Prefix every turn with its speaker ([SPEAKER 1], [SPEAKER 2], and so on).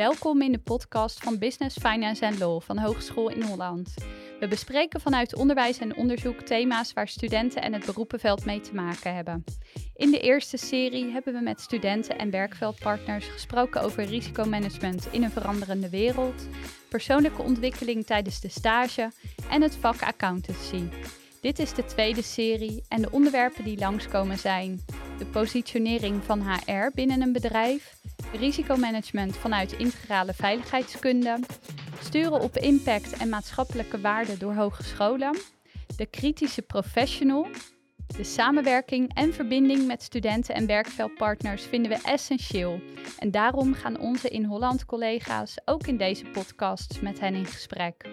[SPEAKER 1] Welkom in de podcast van Business, Finance en Law van Hogeschool in Holland. We bespreken vanuit onderwijs en onderzoek thema's waar studenten en het beroepenveld mee te maken hebben. In de eerste serie hebben we met studenten en werkveldpartners gesproken over risicomanagement in een veranderende wereld, persoonlijke ontwikkeling tijdens de stage en het vak accountancy. Dit is de tweede serie en de onderwerpen die langskomen zijn de positionering van HR binnen een bedrijf, risicomanagement vanuit integrale veiligheidskunde, sturen op impact en maatschappelijke waarden door hogescholen, de kritische professional, de samenwerking en verbinding met studenten en werkveldpartners vinden we essentieel. En daarom gaan onze in Holland collega's ook in deze podcast met hen in gesprek.